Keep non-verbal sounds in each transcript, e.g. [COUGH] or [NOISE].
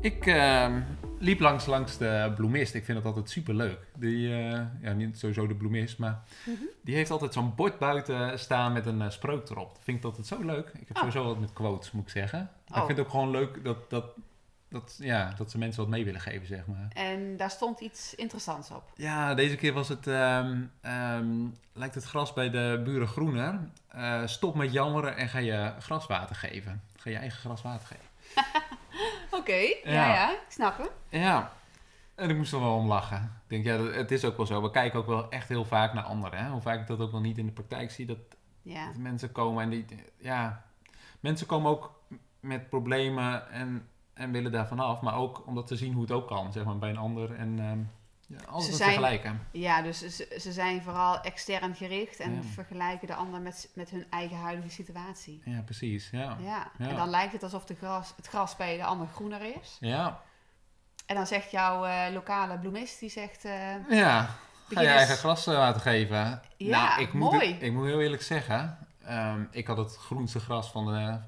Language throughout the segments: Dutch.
Ik ehm, liep langs, langs de bloemist. Ik vind dat altijd super leuk. Die, eh, ja, niet sowieso de bloemist, maar die heeft altijd zo'n bord buiten staan met een eh, spreuk erop. Dat vind ik altijd zo leuk. Ik heb Oh. sowieso wat met quotes, moet ik zeggen. Maar Oh. ik vind het ook gewoon leuk dat, dat, dat, ja, dat ze mensen wat mee willen geven, zeg maar. En daar stond iets interessants op. Ja, deze keer was het, ehm, ehm, lijkt het gras bij de buren groener. Eh, stop met jammeren en ga je graswater geven. Ga je eigen graswater geven. [LAUGHS] Oké, ja. Ja. ja, ik snap hem. Ja, en ik moest er wel om lachen. Ik denk, ja, het is ook wel zo. We kijken ook wel echt heel vaak naar anderen. Hè? Hoe vaak ik dat ook wel niet in de praktijk zie. Dat, Ja, dat mensen komen en die, ja, mensen komen ook met problemen en, en willen daarvan af. Maar ook omdat ze zien hoe het ook kan, zeg maar, bij een ander. En ehm ja, alles zijn- vergelijken. ja dus ze, ze zijn vooral extern gericht en Ja. vergelijken de ander met, met hun eigen huidige situatie. Ja, precies. Ja. Ja. Ja. en dan lijkt het alsof de gras, het gras bij de ander groener is. Ja, En dan zegt jouw eh, lokale bloemist, die zegt... eh, ja. Ga je eens- eigen graswater geven? Ja, nou, ik moet, mooi. Ik moet heel eerlijk zeggen, ehm, ik had het groenste gras van de,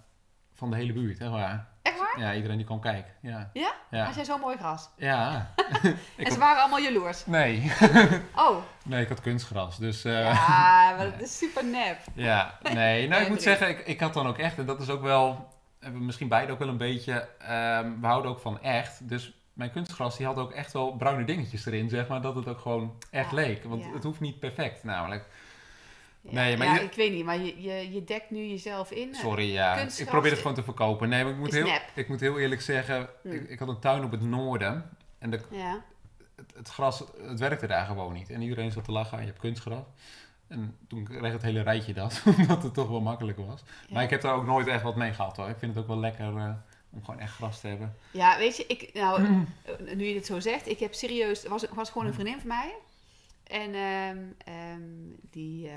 van de hele buurt, hè, waar. Waar? Ja, iedereen die kwam kijken. Ja. Ja? Ja. Had jij zo'n mooi gras? ja. [LAUGHS] en ze waren allemaal jaloers. Nee. [LAUGHS] Oh, nee, ik had kunstgras. Dus eh, ja. [LAUGHS] ja, maar dat is super nep. nee. Nou, ik moet zeggen, ik, ik had dan ook echt, en dat is ook wel, hebben we misschien beide ook wel een beetje, ehm, we houden ook van echt. Dus mijn kunstgras, die had ook echt wel bruine dingetjes erin, zeg maar, dat het ook gewoon echt Ja, leek. Want ja. het hoeft niet perfect, namelijk. Ja, Nee, maar ja, je- ik weet niet, maar je, je, je dekt nu jezelf in. Sorry, ja. Ik probeer het gewoon te verkopen. Nee, maar ik moet, heel, nep. ik moet heel eerlijk zeggen, Hm. ik, ik had een tuin op het noorden. En de, Ja, het, het gras, het werkte daar gewoon niet. En iedereen zat te lachen, je hebt kunstgras. En toen kreeg het hele rijtje dat, [LAUGHS] omdat het toch wel makkelijk was. ja. Maar ik heb daar ook nooit echt wat mee gehad hoor. Ik vind het ook wel lekker eh, om gewoon echt gras te hebben. ja, weet je, ik, nou, eh, [CLEARS THROAT] nu je dit zo zegt, ik heb serieus, er was, was gewoon een vriendin van mij. En ehm, ehm, die, eh,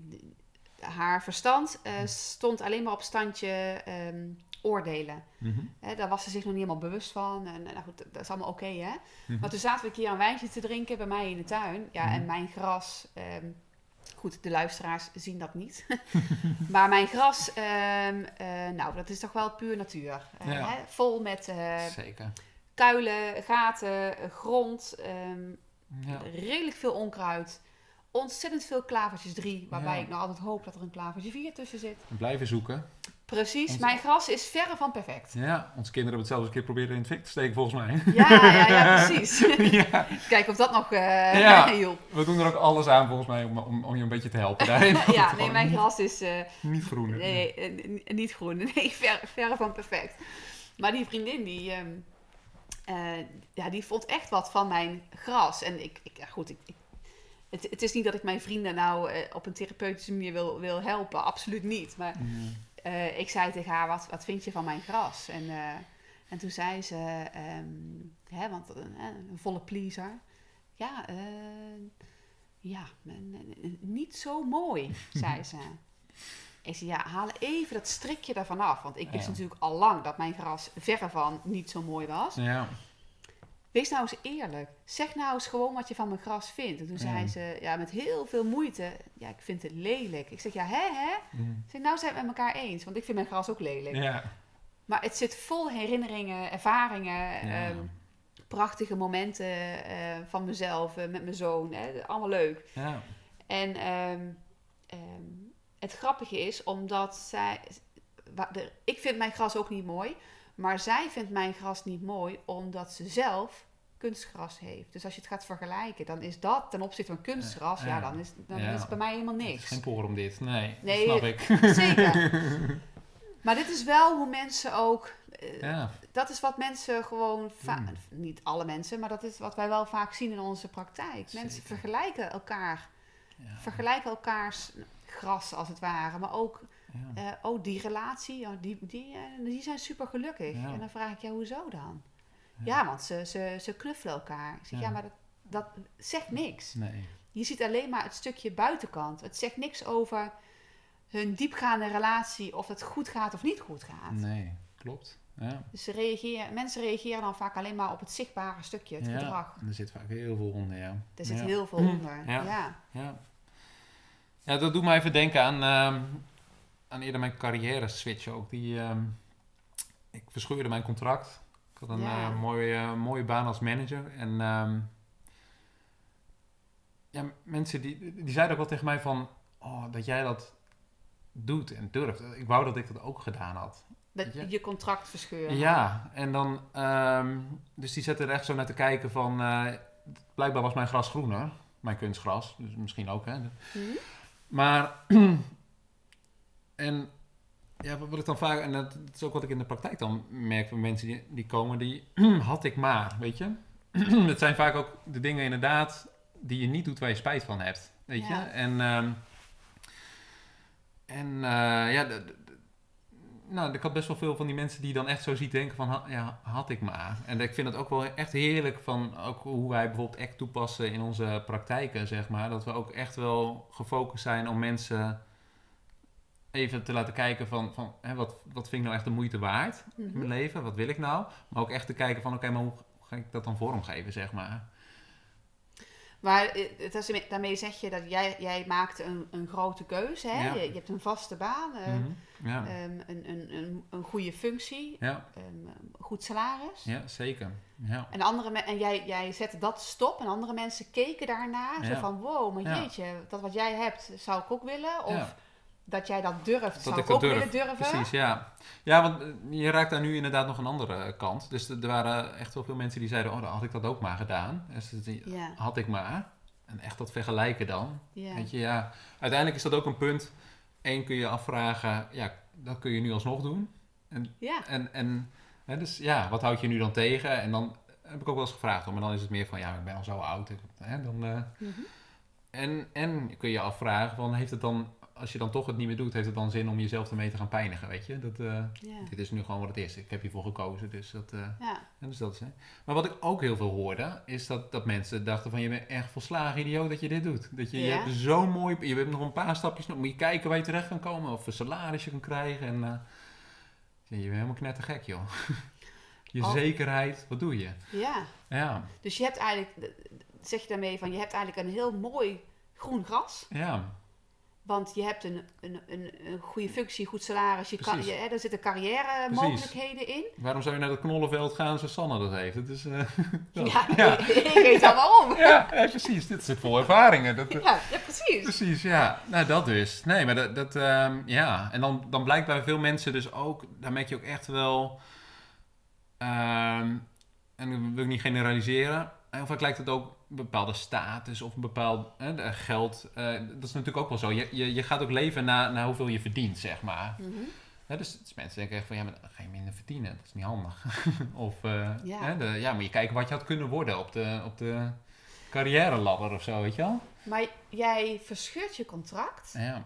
die- haar verstand eh, stond alleen maar op standje ehm, oordelen. Mhm. Daar was ze zich nog niet helemaal bewust van. En nou goed, dat is allemaal oké, hè. Mhm. Maar toen zaten we een keer een wijntje te drinken bij mij in de tuin. Ja, Mhm. en mijn gras... goed, de luisteraars zien dat niet. [LAUGHS] maar mijn gras, eh, nou, dat is toch wel puur natuur. Ja. hè, vol met Zeker. kuilen, gaten, grond. Ja. redelijk veel onkruid. Ontzettend veel klavertjes 3, waarbij Ja. ik nou altijd hoop dat er een klavertje 4 tussen zit. En blijven zoeken. Precies, Ons- mijn gras is verre van perfect. Ja, onze kinderen hebben het zelfs een keer proberen in het fik te steken volgens mij. Ja, ja, ja, [LAUGHS] precies. ja, Kijk of dat nog eh Ja. [LAUGHS] hielp. we doen er ook alles aan volgens mij om, om, om je een beetje te helpen daarin. [LAUGHS] Ja, nee, mijn niet- gras is eh, Niet groener. nee, eh, niet groen. Nee, ver, verre van perfect. Maar die vriendin, die, ehm, eh, ja, die vond echt wat van mijn gras. En ik, ik goed, ik, ik- het, het is niet dat ik mijn vrienden nou eh, op een therapeutische manier wil, wil helpen. Absoluut niet. Maar Ja. eh, ik zei tegen haar, wat, wat vind je van mijn gras? En, en toen zei ze, ehm, hè, want een, een volle pleaser. Ja, ja niet zo mooi, [LAUGHS] zei ze. Ik zei, ja, haal even dat strikje ervan af. Want ik wist Ja. natuurlijk al lang dat mijn gras verre van niet zo mooi was. ja. Wees nou eens eerlijk. Zeg nou eens gewoon wat je van mijn gras vindt. En toen zei ze, ja, met heel veel moeite, ja, ik vind het lelijk. Ik zeg, ja, hè, hè? Ik zeg, nou zijn we het met elkaar eens, want ik vind mijn gras ook lelijk. Ja. Maar het zit vol herinneringen, ervaringen, ehm, prachtige momenten eh, van mezelf, eh, met mijn zoon. Hè, allemaal leuk. Ja. En ehm, het grappige is, omdat zij... ik vind mijn gras ook niet mooi, maar zij vindt mijn gras niet mooi omdat ze zelf kunstgras heeft. Dus als je het gaat vergelijken, dan is dat ten opzichte van kunstgras, ja, Ja. dan, is, dan Ja. is het bij mij helemaal Het is niks. geen poor om dit. Nee, Nee, dat snap ik. [LAUGHS] Zeker. [LAUGHS] Maar dit is wel hoe mensen ook. eh, Ja. Dat is wat mensen gewoon. Hmm. Niet alle mensen, maar dat is wat wij wel vaak zien in onze praktijk. Mensen vergelijken elkaar. Vergelijken elkaars gras als het ware. Maar ook, Ja. eh, oh, die relatie, die, die, eh, die zijn super gelukkig. Ja. En dan vraag ik, ja, hoezo dan? Ja, want ze, ze, ze knuffelen elkaar. Ik zeg, ja, maar dat, dat zegt niks. Nee. Je ziet alleen maar het stukje buitenkant. Het zegt niks over hun diepgaande relatie, of het goed gaat of niet goed gaat. Nee, klopt. Ja. Dus ze reageren, mensen reageren dan vaak alleen maar op het zichtbare stukje, het ja. gedrag. En er zit vaak heel veel onder, ja. Er zit ja. heel veel [CLEARS THROAT] onder. Ja. Ja. Ja. dat doet mij even denken aan, ehm, aan eerder mijn carrière switch ook. Die, ehm, ik verscheurde mijn contract. Ik had een Ja. eh, mooie, eh, mooie baan als manager. En ehm, ja, mensen die, die zeiden ook wel tegen mij van... Oh, dat jij dat doet en durft. Ik wou dat ik dat ook gedaan had. Dat Ja. je contract verscheuren. Ja, en dan... dus die zetten er echt zo naar te kijken van... eh, blijkbaar was mijn gras groener. Mijn kunstgras. Dus misschien ook, hè. Hm? Maar, [CLEARS THROAT] en ja, wat ik dan vaak, en dat is ook wat ik in de praktijk dan merk van mensen die, die komen, die [CLEARS THROAT] had ik maar, weet je. [CLEARS THROAT] Het zijn vaak ook de dingen inderdaad die je niet doet waar je spijt van hebt, weet je. Ja. En, ehm, en eh, ja, nou, ik had best wel veel van die mensen die dan echt zo ziet denken van, ja, had ik maar. En ik vind het ook wel echt heerlijk van ook hoe wij bijvoorbeeld ACT toepassen in onze praktijken, zeg maar. Dat we ook echt wel gefocust zijn om mensen even te laten kijken van, van hè, wat, wat vind ik nou echt de moeite waard in Mhm. mijn leven? Wat wil ik nou? Maar ook echt te kijken van, oké, maar hoe ga ik dat dan vormgeven, zeg maar? Maar het is, daarmee zeg je dat jij, jij maakt een, een grote keuze. Hè? Ja. Je, je hebt een vaste baan, eh, Mhm. Ja. ehm, een, een, een, een goede functie, ja, ehm, goed salaris. ja, zeker. Ja. En, andere en jij, jij zette dat stop en andere mensen keken daarna. Zo van, wow, maar jeetje, dat wat jij hebt, zou ik ook willen. Of. Dat jij dat durft, zou ik ik, dat ook durf. willen durven. Precies, ja. Ja, want eh, je raakt daar nu inderdaad nog een andere kant. Dus er waren echt wel veel mensen die zeiden, oh, dan had ik dat ook maar gedaan. Dus dat- Ja, had ik maar. En echt dat vergelijken dan. ja. Weet je, ja. Uiteindelijk is dat ook een punt. Eén kun je afvragen, ja, dat kun je nu alsnog doen. En, ja. en, en hè, dus ja, wat houd je nu dan tegen? En dan heb ik ook wel eens gevraagd, maar dan is het meer van, ja, ik ben al zo oud. Hè, dan, eh, Mhm. en, en kun je afvragen, van, heeft het dan, als je dan toch het niet meer doet, heeft het dan zin om jezelf ermee te gaan pijnigen, weet je? Dat, eh, dit is nu gewoon wat het is. Ik heb hiervoor gekozen, dus dat... eh, ja. dus dat is, hè. Maar wat ik ook heel veel hoorde, is dat, dat mensen dachten van... je bent echt volslagen idioot dat je dit doet. Dat je, je hebt zo mooi... Je hebt nog een paar stapjes nog. Moet je kijken waar je terecht kan komen. Of een salaris je kan krijgen. En eh, je bent helemaal knettergek, joh. [LAUGHS] je Oh. zekerheid, wat doe je? ja. Ja, Dus je hebt eigenlijk, zeg je daarmee van, je hebt eigenlijk een heel mooi groen gras. ja, Want je hebt een, een, een, een goede functie, goed salaris. Je kan, je, hè, er zitten carrière mogelijkheden in. Waarom zou je naar dat knollenveld gaan zoals Sanne dat heeft? Het is... eh, dat- [LAUGHS] Ja, ja. [LAUGHS] ik weet al waarom. [LAUGHS] Ja, ja, precies. Dit zit vol ervaringen. Dat, Ja, ja, precies. Precies, ja. Nou, dat dus. Nee, maar dat, dat ehm, ja. En dan, dan blijkt bij veel mensen dus ook, daar merk je ook echt wel, ehm, en dat wil ik niet generaliseren, heel vaak lijkt het ook een bepaalde status of een bepaald hè, geld. eh, dat is natuurlijk ook wel zo. Je, je, je gaat ook leven naar, naar hoeveel je verdient, zeg maar. Mhm. Dus, dus mensen denken echt van, ja, maar dan ga je minder verdienen. Dat is niet handig. [LAUGHS] of, eh, Ja. Hè, de, ja, moet je kijken wat je had kunnen worden op de, op de carrière ladder of zo, weet je wel? Maar jij verscheurt je contract. Ja,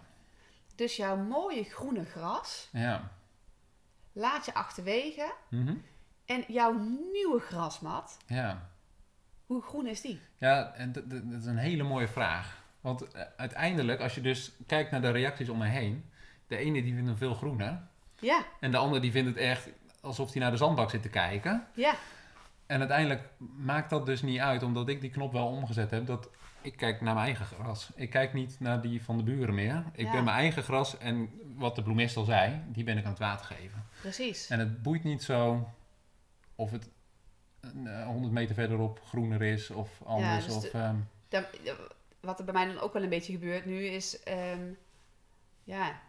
Dus jouw mooie groene gras ja. laat je achterwege. Mhm. En jouw nieuwe grasmat, Ja, hoe groen is die? ja en dat, is een hele mooie vraag. Want eh, uiteindelijk, als je dus kijkt naar de reacties om me heen, de ene die vindt hem veel groener Ja, en de ander die vindt het echt alsof hij naar de zandbak zit te kijken. ja, En uiteindelijk maakt dat dus niet uit, omdat ik die knop wel omgezet heb, dat ik kijk naar mijn eigen gras. Ik kijk niet naar die van de buren meer. Ik Ja. ben mijn eigen gras en wat de bloemist al zei, die ben ik aan het water geven. precies. En het boeit niet zo of het 100 meter verderop groener is of anders. dus of, de- ehm, Dan- wat er bij mij dan ook wel een beetje gebeurt nu is, ehm, ja,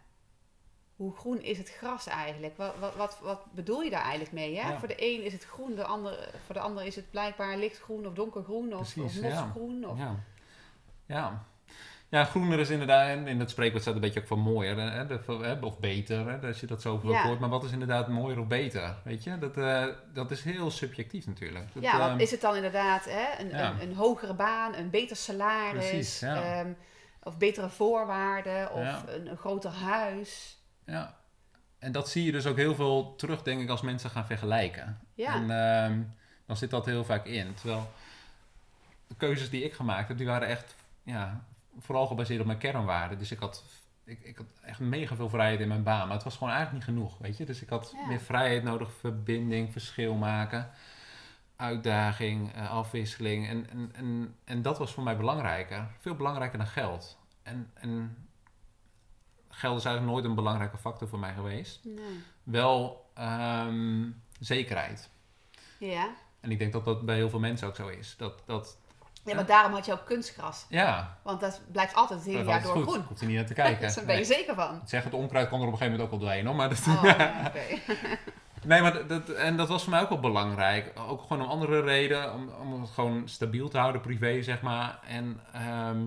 hoe groen is het gras eigenlijk? Wat, wat, wat, wat bedoel je daar eigenlijk mee? Hè? Ja. Voor de een is het groen, de ander, voor de ander is het blijkbaar lichtgroen of donkergroen of, Precies, of ja. mosgroen. Of, Ja. ja. Ja, groener is inderdaad, en in het spreekwoord staat een beetje ook van mooier hè, de- of beter, hè, als je dat zo Ja. hoort. Maar wat is inderdaad mooier of beter? Weet je, dat, eh, dat is heel subjectief natuurlijk. Dat, Ja, want ehm, is het dan inderdaad hè, een, Ja. een, een hogere baan, een beter salaris, Precies, ja. ehm, of betere voorwaarden, of een groter huis? Ja. En dat zie je dus ook heel veel terug, denk ik, als mensen gaan vergelijken. Ja, En ehm, dan zit dat heel vaak in. Terwijl de keuzes die ik gemaakt heb, die waren echt ja, vooral gebaseerd op mijn kernwaarden. Dus ik had, ik, ik had echt mega veel vrijheid in mijn baan, maar het was gewoon eigenlijk niet genoeg, weet je. Dus ik had Ja. meer vrijheid nodig, verbinding, verschil maken, uitdaging, eh, afwisseling. En, en, en, en dat was voor mij belangrijker. Veel belangrijker dan geld. En, en geld is eigenlijk nooit een belangrijke factor voor mij geweest. Nee. Wel ehm, zekerheid. Ja. En ik denk dat dat bij heel veel mensen ook zo is. Dat, dat ja, maar daarom had je ook kunstgras. ja, Want dat blijft altijd het hele jaar door goed. groen. Hoeft er niet naar te kijken. [LAUGHS] Dus daar ben je Nee. zeker van. Ik zeg, het onkruid kan er op een gegeven moment ook wel doorheen, hoor. Maar dat, Oh, [LAUGHS] [LAUGHS] nee, maar dat, dat- en dat was voor mij ook wel belangrijk. Ook gewoon om andere reden. Om, om het gewoon stabiel te houden, privé, zeg maar. En, ehm,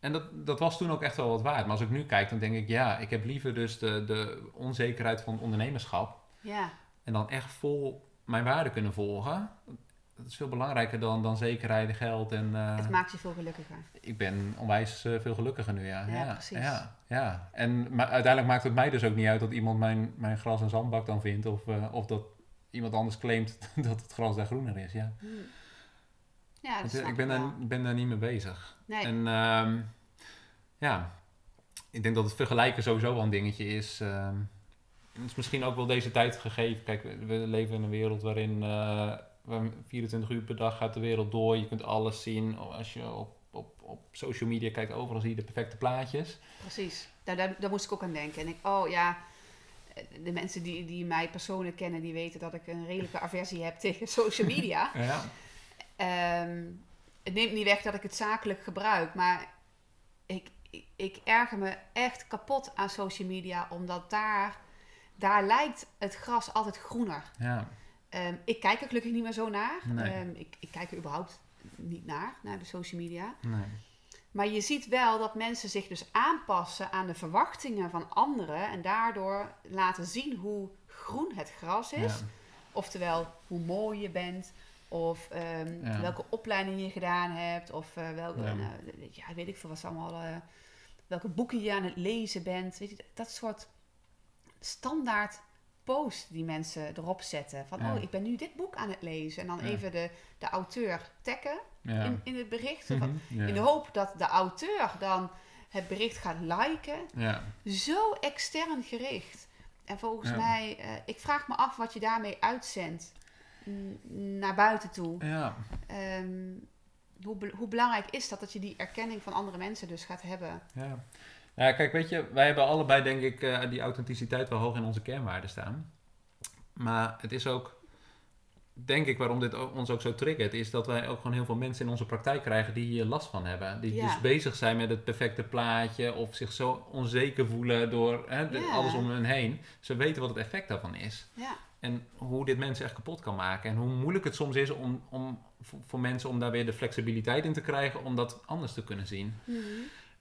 en dat, dat was toen ook echt wel wat waard. Maar als ik nu kijk, dan denk ik, ja, ik heb liever dus de, de onzekerheid van ondernemerschap. Ja. En dan echt vol mijn waarde kunnen volgen. Dat is veel belangrijker dan, dan zekerheid, geld en... eh, Het maakt je veel gelukkiger. ik ben onwijs eh, veel gelukkiger nu, ja. Ja, ja, precies. Ja, ja. En maar uiteindelijk maakt het mij dus ook niet uit dat iemand mijn, mijn gras en zandbak dan vindt. Of, eh, of dat iemand anders claimt [LAUGHS] dat het gras daar groener is. Ja. Hm. Ja, dat snap ik ben wel. daar, ben daar niet mee bezig. Nee. En ehm, ja, ik denk dat het vergelijken sowieso wel een dingetje is. ehm. het is misschien ook wel deze tijd gegeven. Kijk, we leven in een wereld waarin waar 24 uur per dag gaat de wereld door. Je kunt alles zien. Als je op, op, op social media kijkt, overal zie je de perfecte plaatjes. Precies. Daar, daar, daar moest ik ook aan denken. En ik, oh ja, de mensen die, die mij persoonlijk kennen, die weten dat ik een redelijke aversie heb [LAUGHS] tegen social media. [LAUGHS] Ja, Ehm, het neemt niet weg dat ik het zakelijk gebruik, maar ik, ik, ik erger me echt kapot aan social media, omdat daar, daar lijkt het gras altijd groener. ja, Ehm, ik kijk er gelukkig niet meer zo naar. Nee. Ehm, ik, ik kijk er überhaupt niet naar, naar de social media. nee. Maar je ziet wel dat mensen zich dus aanpassen aan de verwachtingen van anderen en daardoor laten zien hoe groen het gras is. Ja, Oftewel, hoe mooi je bent, of ehm, Ja. welke opleiding je gedaan hebt, of eh, welke, Ja. nou, ja, weet ik veel wat allemaal, eh, welke boeken je aan het lezen bent. Weet je, dat soort standaard post die mensen erop zetten. Van, Ja. oh, ik ben nu dit boek aan het lezen. En dan Ja. even de, de auteur taggen ja. in, in het bericht. Mhm, in de hoop dat de auteur dan het bericht gaat liken. ja, Zo extern gericht. En volgens mij, eh, ik vraag me af wat je daarmee uitzendt naar buiten toe. ja, Ehm, hoe, be- hoe belangrijk is dat dat je die erkenning van andere mensen dus gaat hebben? ja. Ja, kijk, weet je, wij hebben allebei denk ik eh, die authenticiteit wel hoog in onze kernwaarden staan. Maar het is ook, denk ik, waarom dit ons ook zo triggert, is dat wij ook gewoon heel veel mensen in onze praktijk krijgen die hier last van hebben. Die Ja. dus bezig zijn met het perfecte plaatje of zich zo onzeker voelen door hè, de- Ja. alles om hen heen. Ze weten wat het effect daarvan is. Ja, En hoe dit mensen echt kapot kan maken. En hoe moeilijk het soms is om, om, voor, mensen om daar weer de flexibiliteit in te krijgen om dat anders te kunnen zien. Mhm.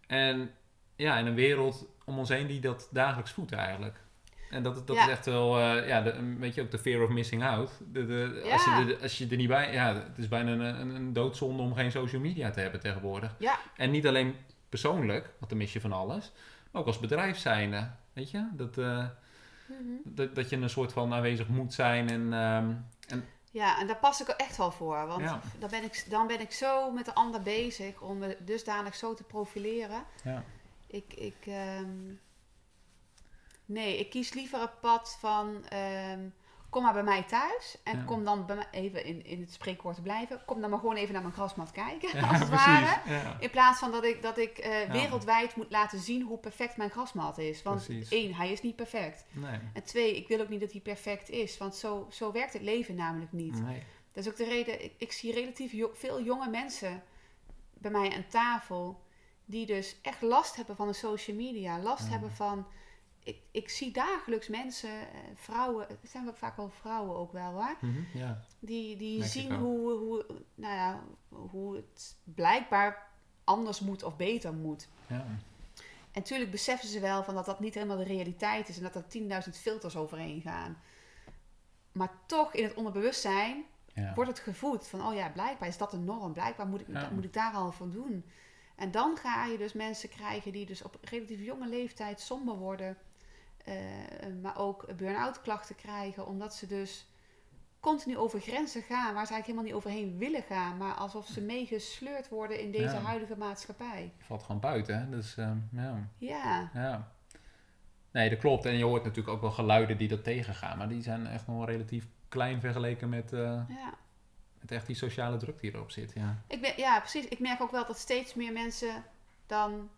En ja, in een wereld om ons heen die dat dagelijks voedt eigenlijk. En dat, dat Ja. is echt wel, eh, ja, de, een beetje ook de fear of missing out. De, de, als, Ja. je er, als je er niet bij, ja, het is bijna een, een, een doodzonde om geen social media te hebben tegenwoordig. ja, En niet alleen persoonlijk, want dan mis je van alles, maar ook als bedrijf zijnde. Weet je, dat, eh, Mhm. dat, dat je een soort van aanwezig moet zijn en, ehm, en ja, en daar pas ik er echt wel voor. Want Ja. dan, ben ik, dan ben ik zo met de ander bezig om me dusdanig zo te profileren. ja, Ik, ik, ehm, nee, ik kies liever het pad van ehm, kom maar bij mij thuis en Ja. kom dan bij mij, even in, in het spreekwoord te blijven, kom dan maar gewoon even naar mijn grasmat kijken, ja, [LAUGHS] als het precies. ware. Ja. In plaats van dat ik, dat ik eh, wereldwijd moet laten zien hoe perfect mijn grasmat is. Want Precies. één, hij is niet perfect. Nee, En twee, ik wil ook niet dat hij perfect is, want zo, zo werkt het leven namelijk niet. nee. Dat is ook de reden, ik, ik zie relatief jo- veel jonge mensen bij mij aan tafel die dus echt last hebben van de social media. Last Ja. hebben van, ik, ik zie dagelijks mensen, eh, vrouwen, het zijn vaak wel vrouwen ook wel hoor, Mhm, ja. die, die zien hoe, hoe, nou ja, hoe het blijkbaar anders moet of beter moet. ja. En natuurlijk beseffen ze wel van dat dat niet helemaal de realiteit is en dat er 10.000 filters overheen gaan. Maar toch in het onderbewustzijn ja. wordt het gevoed van, oh ja, blijkbaar is dat de norm. Blijkbaar moet ik, Ja. moet ik daar al van doen. En dan ga je dus mensen krijgen die dus op relatief jonge leeftijd somber worden. eh, maar ook burn-out klachten krijgen. Omdat ze dus continu over grenzen gaan waar ze eigenlijk helemaal niet overheen willen gaan, maar alsof ze meegesleurd worden in deze Ja. huidige maatschappij. Je valt gewoon buiten, hè? Dus ehm, ja. Ja, ja. Nee, dat klopt. En je hoort natuurlijk ook wel geluiden die dat tegengaan. Maar die zijn echt nog wel relatief klein vergeleken met, eh, ja. Met echt die sociale druk die erop zit. Ja. Ik ben, ja, precies. Ik merk ook wel dat steeds meer mensen dan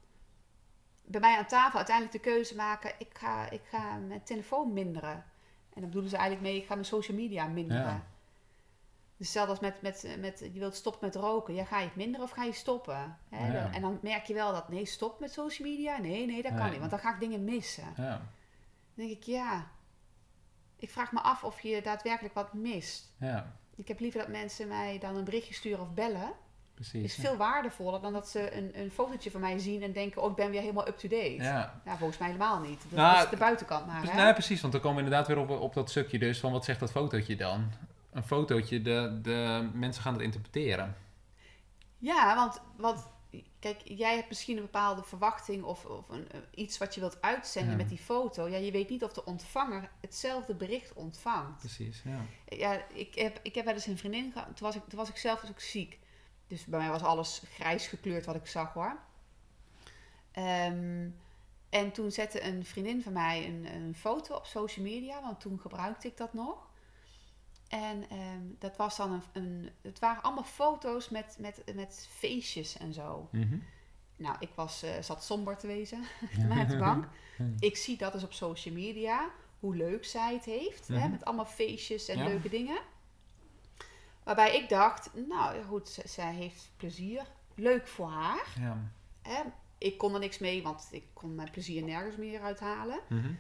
bij mij aan tafel uiteindelijk de keuze maken: ik ga, ik ga mijn telefoon minderen. En dan bedoelen ze eigenlijk mee: ik ga mijn social media minderen. Ja. Dus stel als met, met, met je wilt stoppen met roken, ja, ga je het minderen of ga je stoppen? Hè? Ja. En dan merk je wel dat nee, stop met social media. Nee, nee, dat kan Nee. niet, want dan ga ik dingen missen. ja. Dan denk ik, ja, ik vraag me af of je daadwerkelijk wat mist. Ja, Ik heb liever dat mensen mij dan een berichtje sturen of bellen precies. is veel waardevoller dan dat ze een, een fotootje van mij zien en denken, oh, ik ben weer helemaal up-to-date. Ja. Ja, volgens mij helemaal niet. Dat Nou, is de buitenkant maar, hè? nee, precies, want dan komen we inderdaad weer op, op dat stukje dus van wat zegt dat fotootje dan? Een fotootje, de, de mensen gaan het interpreteren. Ja, want, want kijk, jij hebt misschien een bepaalde verwachting of, of een, eh, iets wat je wilt uitzenden Ja. met die foto. Ja, je weet niet of de ontvanger hetzelfde bericht ontvangt. Precies, ja. Ja, ik heb, ik heb wel eens een vriendin gehad, toen was, ik, toen was ik zelf dus ook ziek. Dus bij mij was alles grijs gekleurd wat ik zag hoor. Ehm, en toen zette een vriendin van mij een, een foto op social media, want toen gebruikte ik dat nog. En ehm, dat was dan een, een. Het waren allemaal foto's met, met, met feestjes en zo. Mhm. Nou, ik was, eh, zat somber te wezen [LAUGHS] op de bank. [LAUGHS] Ik zie dat dus op social media, hoe leuk zij het heeft. hè, Mhm. met allemaal feestjes en Ja. leuke dingen. Waarbij ik dacht, nou goed, zij heeft plezier. Leuk voor haar. Ja. Hè. Ik kon er niks mee, want ik kon mijn plezier nergens meer uithalen. Mhm.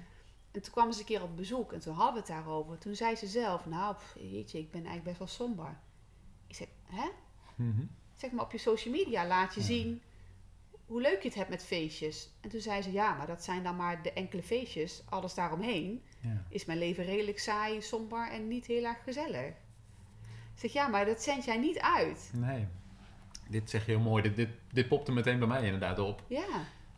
En toen kwam ze een keer op bezoek en toen hadden we het daarover. Toen zei ze zelf, nou, pff, jeetje, ik ben eigenlijk best wel somber. Ik zeg, hè? Mhm. Zeg maar op je social media laat je Ja. zien hoe leuk je het hebt met feestjes. En toen zei ze, ja, maar dat zijn dan maar de enkele feestjes. Alles daaromheen Ja. is mijn leven redelijk saai, somber en niet heel erg gezellig. Ik zeg, ja, maar dat zend jij niet uit. Nee. Dit zeg je heel mooi. Dit, dit, dit popte meteen bij mij inderdaad op. Ja,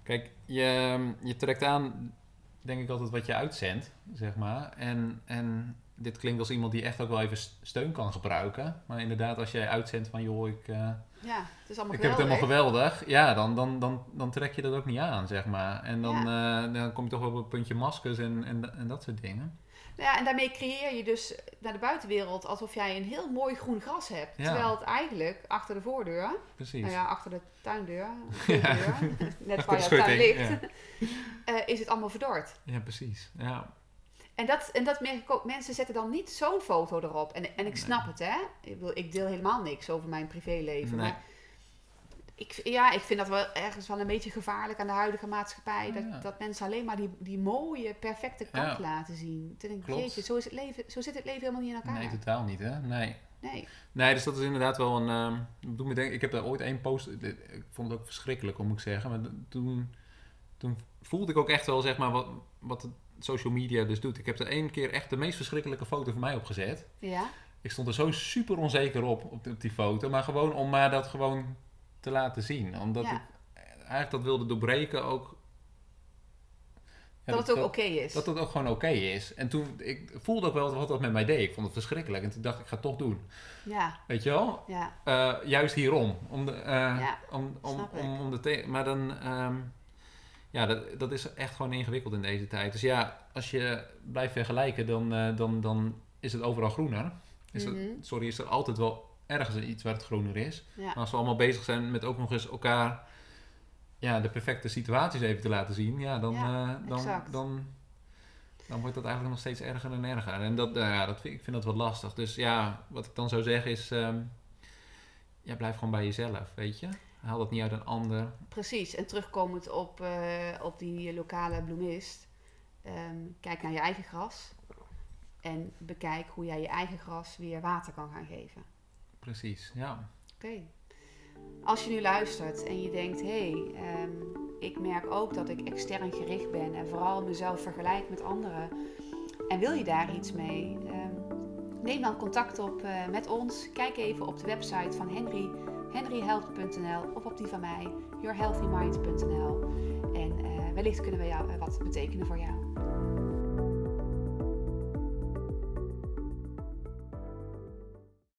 Kijk, je, je trekt aan, denk ik altijd wat je uitzendt, zeg maar. En, en dit klinkt als iemand die echt ook wel even steun kan gebruiken. Maar inderdaad, als jij uitzendt van, joh, ik, eh, ja, het is allemaal ik heb het helemaal geweldig. geweldig. Ja, dan, dan, dan, dan trek je dat ook niet aan, zeg maar. En dan, eh, dan kom je toch wel op het puntje maskers en, en, en dat soort dingen. Ja, en daarmee creëer je dus naar de buitenwereld alsof jij een heel mooi groen gras hebt. Ja. Terwijl het eigenlijk achter de voordeur, Precies. nou ja, achter de tuindeur, [LAUGHS] de deur, net waar de tuin ligt, [LAUGHS] eh, is het allemaal verdord. Ja, precies. Ja. En dat, en dat merk ik ook. Mensen zetten dan niet zo'n foto erop. En, en ik Nee. snap het, hè. Ik, bedoel, ik deel helemaal niks over mijn privéleven. Nee. Maar ik, ja, ik vind dat wel ergens wel een beetje gevaarlijk aan de huidige maatschappij. Dat, Ja. dat mensen alleen maar die, die mooie, perfecte kant Ja. laten zien. Toen denk ik, jeetje, zo, is het leven, zo zit het leven helemaal niet in elkaar. Nee, totaal niet, hè? Nee. Nee. Nee, dus dat is inderdaad wel een. ehm doe me denken, ik heb daar ooit één post. Ik vond het ook verschrikkelijk, moet ik zeggen. Maar toen, toen voelde ik ook echt wel, zeg maar, wat, wat het social media dus doet. Ik heb er één keer echt de meest verschrikkelijke foto van mij opgezet. Ja? Ik stond er zo super onzeker op, op, op die foto. Maar gewoon om maar dat gewoon te laten zien. Omdat Ja. ik eigenlijk dat wilde doorbreken ook. Ja, dat het ook oké is. dat het ook gewoon oké is. En toen, ik voelde ook wel wat dat met mij deed. Ik vond het verschrikkelijk. En toen dacht ik, ik ga het toch doen. Ja, Weet je wel? ja. Eh, juist hierom. Om de, eh, Ja, om, om, om, om de te- maar dan, ehm, ja, dat, dat is echt gewoon ingewikkeld in deze tijd. Dus ja, als je blijft vergelijken, dan, eh, dan, dan is het overal groener. Is het, Mhm. sorry, is er altijd wel ergens iets waar het groener is. Ja. Maar als we allemaal bezig zijn met ook nog eens elkaar ja, de perfecte situaties even te laten zien, ja, dan, Ja, eh, dan, dan, dan wordt dat eigenlijk nog steeds erger en erger. En dat, nou ja, dat vind, ik vind dat wat lastig. Dus ja, wat ik dan zou zeggen is, ehm, ja, blijf gewoon bij jezelf, weet je. Haal dat niet uit een ander. Precies, en terugkomend op, eh, op die lokale bloemist, ehm, kijk naar je eigen gras en bekijk hoe jij je eigen gras weer water kan gaan geven. Precies, ja. Oké. Als je nu luistert en je denkt, hé, hey, ehm, ik merk ook dat ik extern gericht ben en vooral mezelf vergelijk met anderen en wil je daar iets mee, ehm, neem dan contact op eh, met ons. Kijk even op de website van Henry, henryhelpt.nl of op die van mij, yourhealthymind.nl. En eh, wellicht kunnen we jou, eh, wat betekenen voor jou.